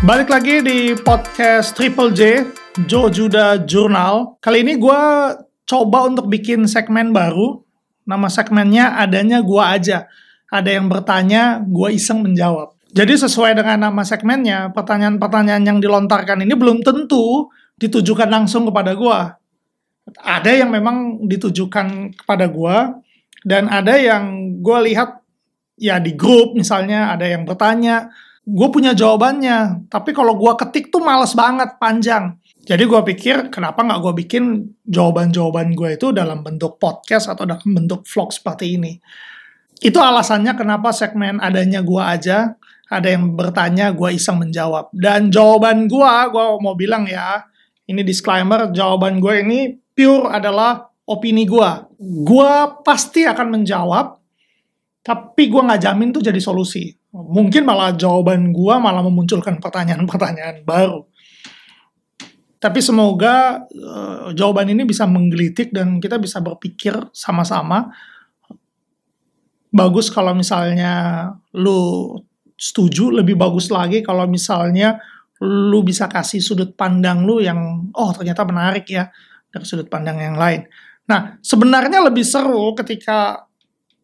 Balik lagi di podcast Triple J, Joe Judah Journal. Kali ini gue coba untuk bikin segmen baru. Nama segmennya adanya gue aja. Ada yang bertanya, gue iseng menjawab. Jadi sesuai dengan nama segmennya, pertanyaan-pertanyaan yang dilontarkan ini belum tentu ditujukan langsung kepada gue. Ada yang memang ditujukan kepada gue, dan ada yang gue lihat ya di grup misalnya ada yang bertanya, gue punya jawabannya, tapi kalau gue ketik tuh males banget, panjang. Jadi gue pikir kenapa nggak gue bikin jawaban-jawaban gue itu dalam bentuk podcast atau dalam bentuk vlog seperti ini. Itu alasannya kenapa segmen adanya gue aja, ada yang bertanya, gue iseng menjawab. Dan jawaban gue, gue mau bilang ya, ini disclaimer, jawaban gue ini pure adalah opini gue. Gue pasti akan menjawab, tapi gue nggak jamin tuh jadi solusi. Mungkin malah jawaban gue malah memunculkan pertanyaan-pertanyaan baru. Tapi semoga uh, jawaban ini bisa menggelitik dan kita bisa berpikir sama-sama. Bagus kalau misalnya lu setuju, lebih bagus lagi kalau misalnya lu bisa kasih sudut pandang lu yang oh ternyata menarik ya dari sudut pandang yang lain. Nah, sebenarnya lebih seru ketika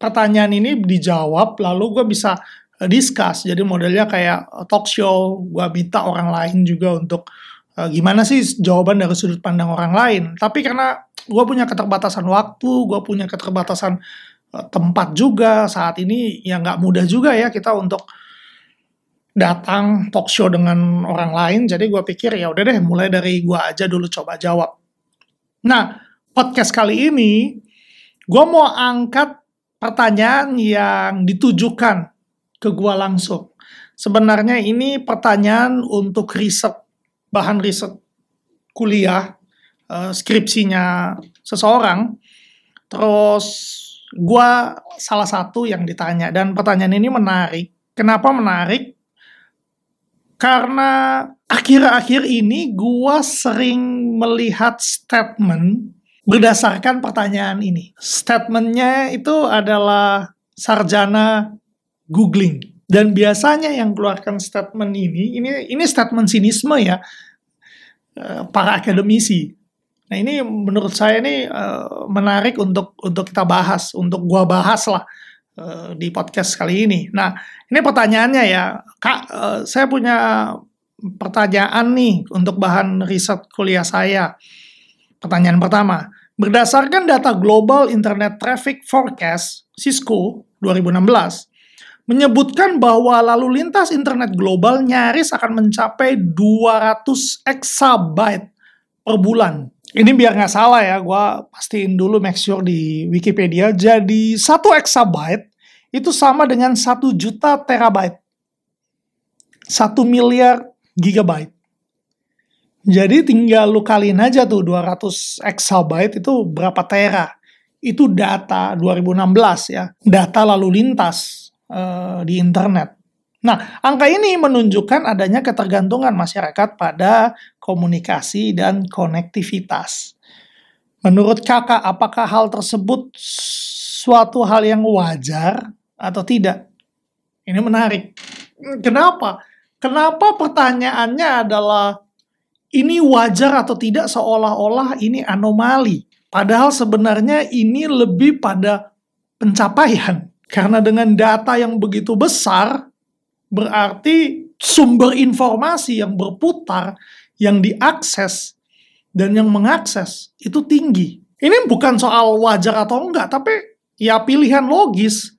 pertanyaan ini dijawab lalu gue bisa discuss. Jadi modelnya kayak talk show, gue minta orang lain juga untuk uh, gimana sih jawaban dari sudut pandang orang lain. Tapi karena gue punya keterbatasan waktu, gue punya keterbatasan uh, tempat juga saat ini ya nggak mudah juga ya kita untuk datang talk show dengan orang lain. Jadi gue pikir ya udah deh mulai dari gue aja dulu coba jawab. Nah podcast kali ini gue mau angkat pertanyaan yang ditujukan ke gue langsung. Sebenarnya ini pertanyaan untuk riset, bahan riset kuliah, uh, skripsinya seseorang. Terus gue salah satu yang ditanya dan pertanyaan ini menarik. Kenapa menarik? Karena akhir-akhir ini gue sering melihat statement berdasarkan pertanyaan ini. Statementnya itu adalah sarjana googling. Dan biasanya yang keluarkan statement ini, ini ini statement sinisme ya, eh, para akademisi. Nah ini menurut saya ini uh, menarik untuk untuk kita bahas, untuk gua bahas lah uh, di podcast kali ini. Nah ini pertanyaannya ya, kak, saya punya pertanyaan nih untuk bahan riset kuliah saya. Pertanyaan pertama, berdasarkan data Global Internet Traffic Forecast Cisco 2016, menyebutkan bahwa lalu lintas internet global nyaris akan mencapai 200 exabyte per bulan. Ini biar nggak salah ya, gue pastiin dulu make sure di Wikipedia. Jadi 1 exabyte itu sama dengan 1 juta terabyte. 1 miliar gigabyte. Jadi tinggal lu kaliin aja tuh 200 exabyte itu berapa tera. Itu data 2016 ya. Data lalu lintas uh, di internet. Nah, angka ini menunjukkan adanya ketergantungan masyarakat pada komunikasi dan konektivitas. Menurut kakak, apakah hal tersebut suatu hal yang wajar atau tidak? Ini menarik. Kenapa? Kenapa pertanyaannya adalah ini wajar atau tidak seolah-olah ini anomali. Padahal sebenarnya ini lebih pada pencapaian. Karena dengan data yang begitu besar, berarti sumber informasi yang berputar, yang diakses, dan yang mengakses itu tinggi. Ini bukan soal wajar atau enggak, tapi ya pilihan logis.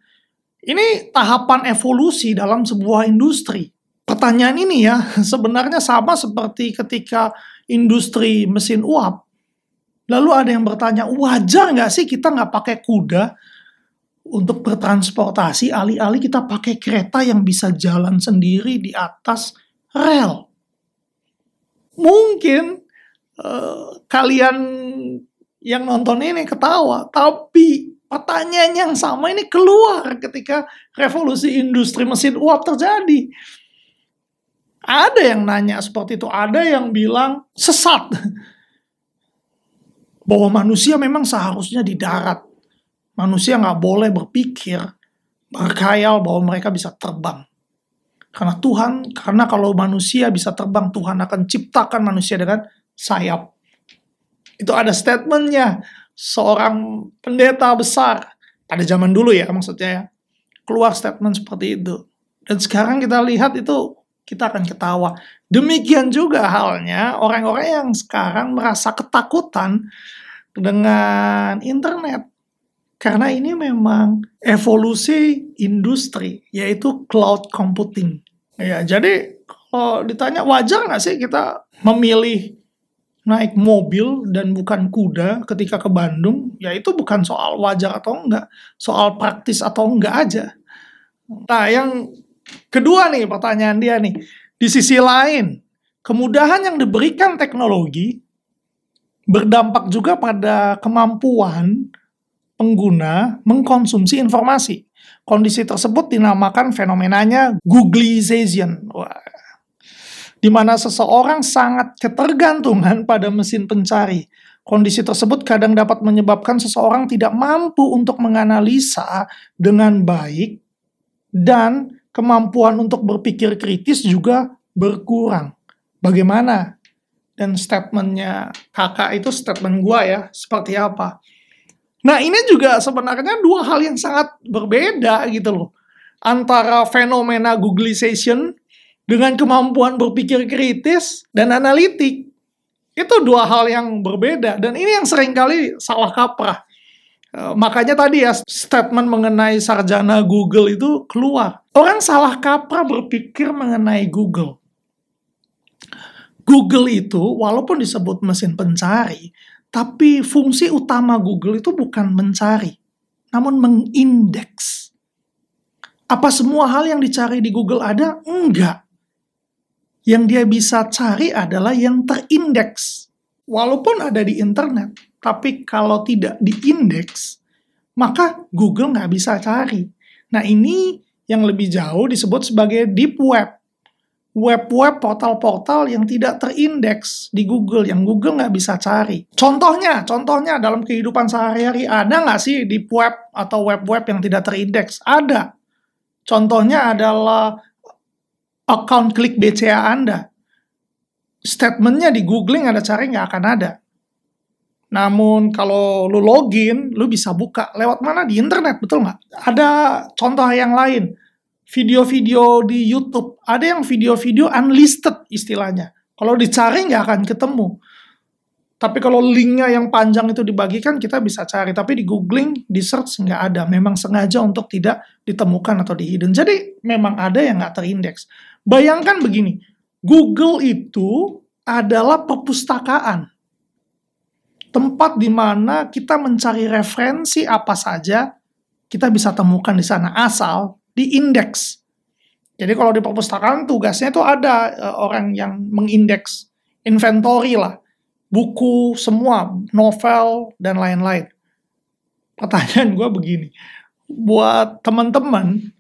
Ini tahapan evolusi dalam sebuah industri. Pertanyaan ini ya sebenarnya sama seperti ketika industri mesin uap. Lalu ada yang bertanya, wajar nggak sih kita nggak pakai kuda? Untuk bertransportasi alih-alih kita pakai kereta yang bisa jalan sendiri di atas rel. Mungkin uh, kalian yang nonton ini ketawa, tapi pertanyaan yang sama ini keluar ketika revolusi industri mesin uap terjadi. Ada yang nanya seperti itu, ada yang bilang sesat bahwa manusia memang seharusnya di darat Manusia nggak boleh berpikir, berkhayal bahwa mereka bisa terbang. Karena Tuhan, karena kalau manusia bisa terbang, Tuhan akan ciptakan manusia dengan sayap. Itu ada statementnya seorang pendeta besar pada zaman dulu ya maksudnya ya. Keluar statement seperti itu. Dan sekarang kita lihat itu kita akan ketawa. Demikian juga halnya orang-orang yang sekarang merasa ketakutan dengan internet. Karena ini memang evolusi industri, yaitu cloud computing. Ya, jadi kalau ditanya wajar nggak sih kita memilih naik mobil dan bukan kuda ketika ke Bandung, ya itu bukan soal wajar atau enggak, soal praktis atau enggak aja. Nah, yang kedua nih pertanyaan dia nih, di sisi lain, kemudahan yang diberikan teknologi berdampak juga pada kemampuan pengguna mengkonsumsi informasi. Kondisi tersebut dinamakan fenomenanya Googleization. Di mana seseorang sangat ketergantungan pada mesin pencari. Kondisi tersebut kadang dapat menyebabkan seseorang tidak mampu untuk menganalisa dengan baik dan kemampuan untuk berpikir kritis juga berkurang. Bagaimana? Dan statementnya kakak itu statement gua ya, seperti apa? Nah ini juga sebenarnya dua hal yang sangat berbeda gitu loh. Antara fenomena Googleization dengan kemampuan berpikir kritis dan analitik. Itu dua hal yang berbeda. Dan ini yang sering kali salah kaprah. E, makanya tadi ya statement mengenai sarjana Google itu keluar. Orang salah kaprah berpikir mengenai Google. Google itu walaupun disebut mesin pencari, tapi fungsi utama Google itu bukan mencari, namun mengindeks. Apa semua hal yang dicari di Google ada? Enggak. Yang dia bisa cari adalah yang terindeks. Walaupun ada di internet, tapi kalau tidak diindeks, maka Google nggak bisa cari. Nah ini yang lebih jauh disebut sebagai deep web web-web portal-portal yang tidak terindeks di Google, yang Google nggak bisa cari. Contohnya, contohnya dalam kehidupan sehari-hari ada nggak sih di web atau web-web yang tidak terindeks? Ada. Contohnya adalah account klik BCA Anda. Statementnya di googling ada cari nggak akan ada. Namun kalau lu login, lu bisa buka lewat mana di internet, betul nggak? Ada contoh yang lain video-video di YouTube. Ada yang video-video unlisted istilahnya. Kalau dicari nggak akan ketemu. Tapi kalau linknya yang panjang itu dibagikan, kita bisa cari. Tapi di googling, di search nggak ada. Memang sengaja untuk tidak ditemukan atau di. Jadi memang ada yang nggak terindeks. Bayangkan begini, Google itu adalah perpustakaan. Tempat di mana kita mencari referensi apa saja, kita bisa temukan di sana. Asal di indeks. Jadi kalau di perpustakaan tugasnya itu ada uh, orang yang mengindeks inventory lah, buku semua, novel dan lain-lain. Pertanyaan gue begini, buat teman-teman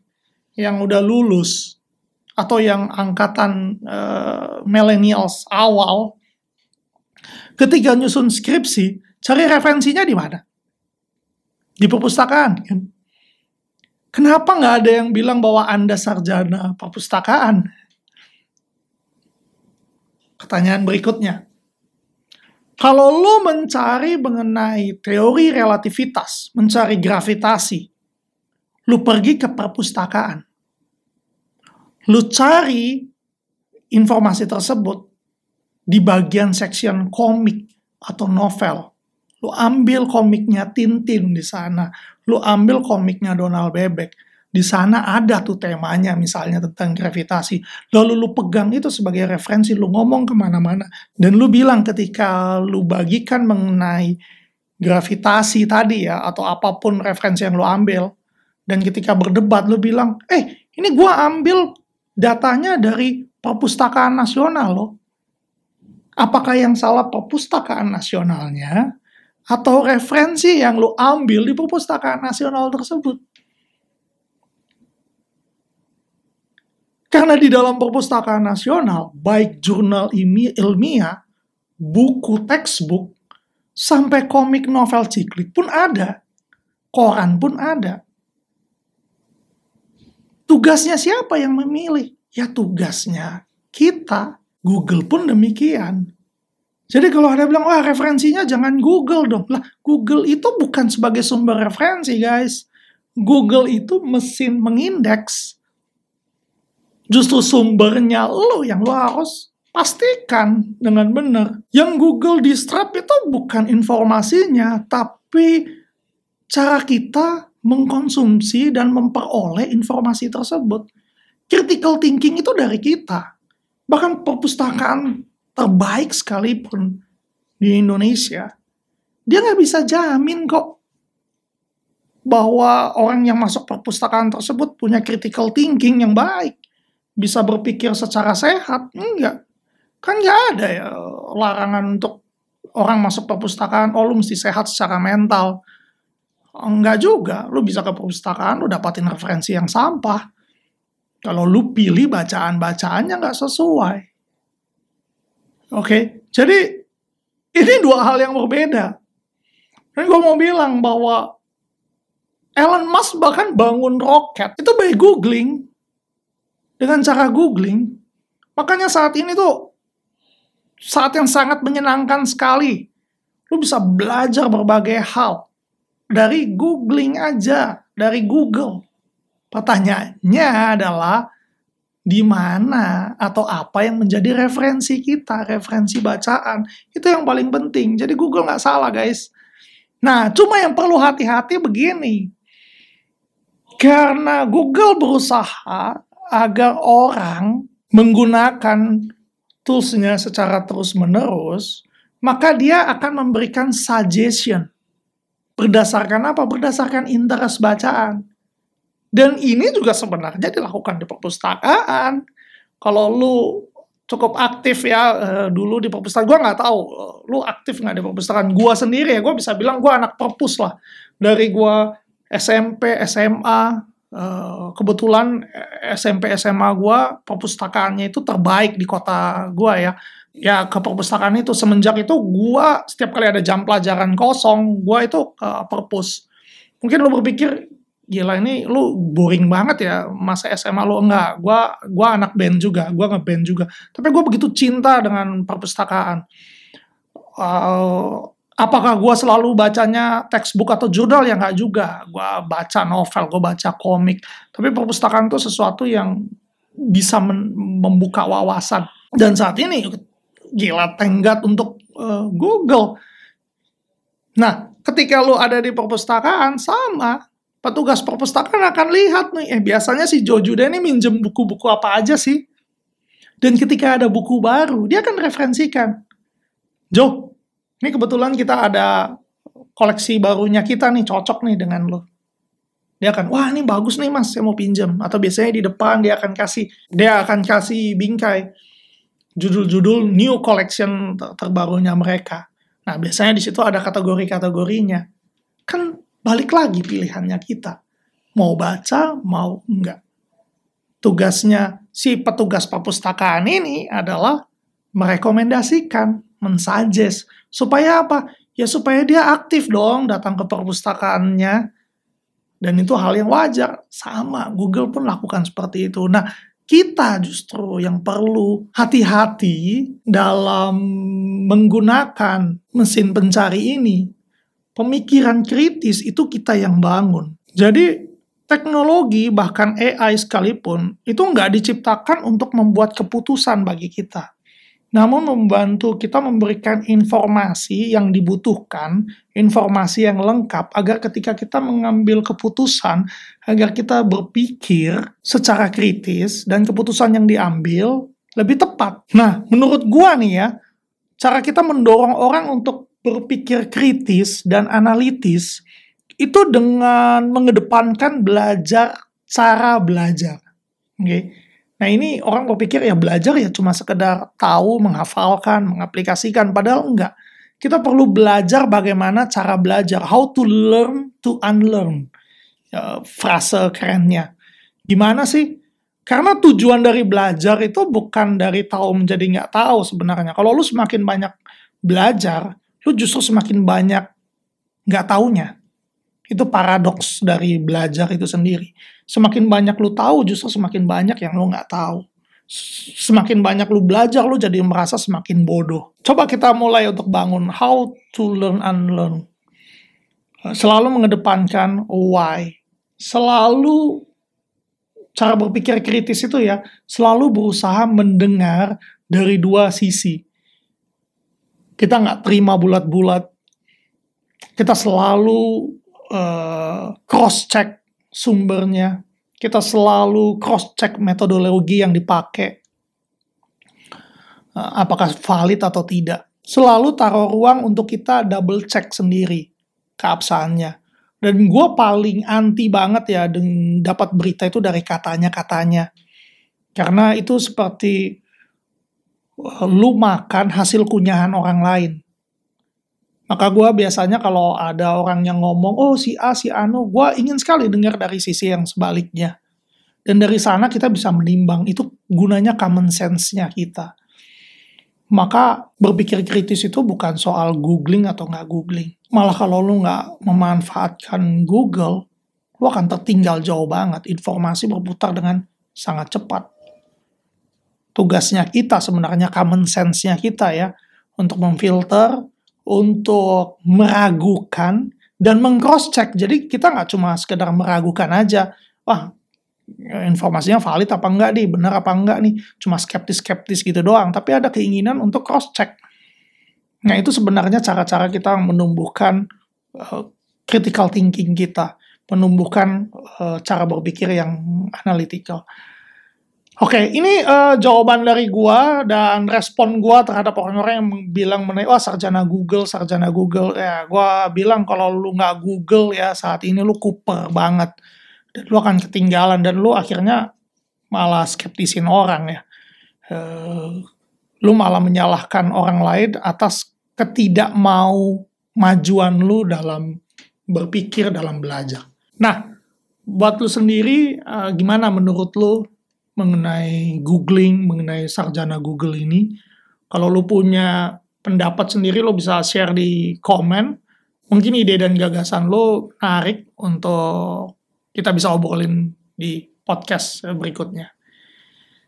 yang udah lulus atau yang angkatan uh, millennials awal, ketika nyusun skripsi, cari referensinya di mana? Di perpustakaan, kan? Kenapa nggak ada yang bilang bahwa Anda sarjana perpustakaan? Pertanyaan berikutnya. Kalau lo mencari mengenai teori relativitas, mencari gravitasi, lo pergi ke perpustakaan. Lo cari informasi tersebut di bagian section komik atau novel. Lu ambil komiknya Tintin di sana, lu ambil komiknya Donald Bebek. Di sana ada tuh temanya misalnya tentang gravitasi. Lalu lu pegang itu sebagai referensi, lu ngomong ke mana-mana. Dan lu bilang ketika lu bagikan mengenai gravitasi tadi ya, atau apa pun referensi yang lu ambil. Dan ketika berdebat lu bilang, eh ini gua ambil datanya dari perpustakaan nasional loh. Apakah yang salah perpustakaan nasionalnya atau referensi yang lo ambil di perpustakaan nasional tersebut. Karena di dalam perpustakaan nasional, baik jurnal ilmiah, buku textbook, sampai komik novel ciklik pun ada. Koran pun ada. Tugasnya siapa yang memilih? Ya tugasnya kita, Google pun demikian. Jadi kalau ada bilang, wah referensinya jangan Google dong. Lah, Google itu bukan sebagai sumber referensi, guys. Google itu mesin mengindeks. Justru sumbernya lo yang lo harus pastikan dengan benar. Yang Google Distrap itu bukan informasinya, tapi cara kita mengkonsumsi dan memperoleh informasi tersebut. Critical thinking itu dari kita. Bahkan perpustakaan terbaik sekalipun di Indonesia, dia nggak bisa jamin kok bahwa orang yang masuk perpustakaan tersebut punya critical thinking yang baik, bisa berpikir secara sehat. Enggak. Kan nggak ada ya larangan untuk orang masuk perpustakaan, oh lu mesti sehat secara mental. Enggak juga, lu bisa ke perpustakaan, lu dapatin referensi yang sampah. Kalau lu pilih bacaan-bacaannya nggak sesuai. Oke, jadi ini dua hal yang berbeda. Dan gue mau bilang bahwa Elon Musk bahkan bangun roket itu by googling dengan cara googling. Makanya saat ini tuh saat yang sangat menyenangkan sekali. Lu bisa belajar berbagai hal dari googling aja, dari Google. Pertanyaannya adalah di mana atau apa yang menjadi referensi kita, referensi bacaan. Itu yang paling penting. Jadi Google nggak salah guys. Nah, cuma yang perlu hati-hati begini. Karena Google berusaha agar orang menggunakan toolsnya secara terus-menerus, maka dia akan memberikan suggestion. Berdasarkan apa? Berdasarkan interest bacaan. Dan ini juga sebenarnya dilakukan di perpustakaan. Kalau lu cukup aktif ya uh, dulu di perpustakaan, gue nggak tahu lu aktif nggak di perpustakaan. Gue sendiri ya, gue bisa bilang gue anak perpus lah. Dari gue SMP, SMA, uh, kebetulan SMP, SMA gue perpustakaannya itu terbaik di kota gue ya. Ya ke perpustakaan itu semenjak itu gue setiap kali ada jam pelajaran kosong, gue itu ke perpus. Mungkin lu berpikir gila ini lu boring banget ya masa SMA lu. Enggak gua gua anak band juga gua ngeband juga. Tapi gua begitu cinta dengan perpustakaan. Uh, apakah gua selalu bacanya textbook atau jurnal? Ya enggak juga. Gua baca novel gua baca komik. Tapi perpustakaan itu sesuatu yang bisa membuka wawasan. Dan saat ini gila tenggat untuk uh, Google. Nah ketika lu ada di perpustakaan sama petugas perpustakaan akan lihat nih, eh biasanya si Jojuda ini minjem buku-buku apa aja sih? Dan ketika ada buku baru, dia akan referensikan. Jo, ini kebetulan kita ada koleksi barunya kita nih, cocok nih dengan lo. Dia akan, wah ini bagus nih mas, saya mau pinjam. Atau biasanya di depan dia akan kasih, dia akan kasih bingkai judul-judul new collection terbarunya mereka. Nah biasanya di situ ada kategori-kategorinya. Kan balik lagi pilihannya kita. Mau baca, mau enggak. Tugasnya si petugas perpustakaan ini adalah merekomendasikan, mensuggest. Supaya apa? Ya supaya dia aktif dong datang ke perpustakaannya. Dan itu hal yang wajar. Sama, Google pun lakukan seperti itu. Nah, kita justru yang perlu hati-hati dalam menggunakan mesin pencari ini pemikiran kritis itu kita yang bangun. Jadi teknologi bahkan AI sekalipun itu nggak diciptakan untuk membuat keputusan bagi kita. Namun membantu kita memberikan informasi yang dibutuhkan, informasi yang lengkap agar ketika kita mengambil keputusan, agar kita berpikir secara kritis dan keputusan yang diambil lebih tepat. Nah, menurut gua nih ya, cara kita mendorong orang untuk berpikir kritis dan analitis itu dengan mengedepankan belajar cara belajar. Oke. Okay? Nah ini orang berpikir ya belajar ya cuma sekedar tahu, menghafalkan, mengaplikasikan. Padahal enggak. Kita perlu belajar bagaimana cara belajar. How to learn to unlearn. Ya, frase kerennya. Gimana sih? Karena tujuan dari belajar itu bukan dari tahu menjadi nggak tahu sebenarnya. Kalau lu semakin banyak belajar, lu justru semakin banyak nggak taunya. Itu paradoks dari belajar itu sendiri. Semakin banyak lu tahu, justru semakin banyak yang lu nggak tahu. semakin banyak lu belajar, lu jadi merasa semakin bodoh. Coba kita mulai untuk bangun how to learn and learn. Selalu mengedepankan why. Selalu cara berpikir kritis itu ya, selalu berusaha mendengar dari dua sisi. Kita nggak terima bulat-bulat. Kita selalu uh, cross-check sumbernya. Kita selalu cross check metodologi yang dipakai. Eh, apakah valid atau tidak. Selalu taruh ruang untuk kita double check sendiri keabsahannya. Dan gue paling anti banget ya dapat berita itu dari katanya katanya karena itu seperti lu makan hasil kunyahan orang lain maka gue biasanya kalau ada orang yang ngomong, oh si A, si Anu, gue ingin sekali dengar dari sisi yang sebaliknya. Dan dari sana kita bisa menimbang, itu gunanya common sense-nya kita. Maka berpikir kritis itu bukan soal googling atau nggak googling. Malah kalau lu nggak memanfaatkan Google, lu akan tertinggal jauh banget. Informasi berputar dengan sangat cepat. Tugasnya kita sebenarnya common sense-nya kita ya, untuk memfilter, untuk meragukan dan mengcross check. Jadi kita nggak cuma sekedar meragukan aja, wah informasinya valid apa enggak nih, benar apa enggak nih, cuma skeptis-skeptis gitu doang, tapi ada keinginan untuk cross check. Nah itu sebenarnya cara-cara kita menumbuhkan uh, critical thinking kita, menumbuhkan uh, cara berpikir yang analytical. Oke, okay, ini uh, jawaban dari gua dan respon gua terhadap orang-orang yang bilang mengenai wah sarjana Google, sarjana Google. Ya, gua bilang kalau lu nggak Google ya saat ini lu kuper banget. Dan lu akan ketinggalan dan lu akhirnya malah skeptisin orang ya. Uh, lu malah menyalahkan orang lain atas ketidak mau majuan lu dalam berpikir dalam belajar. Nah, buat lu sendiri uh, gimana menurut lu mengenai googling, mengenai sarjana Google ini. Kalau lu punya pendapat sendiri, lo bisa share di komen. Mungkin ide dan gagasan lo menarik untuk kita bisa obrolin di podcast berikutnya.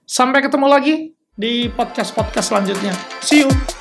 Sampai ketemu lagi di podcast-podcast selanjutnya. See you!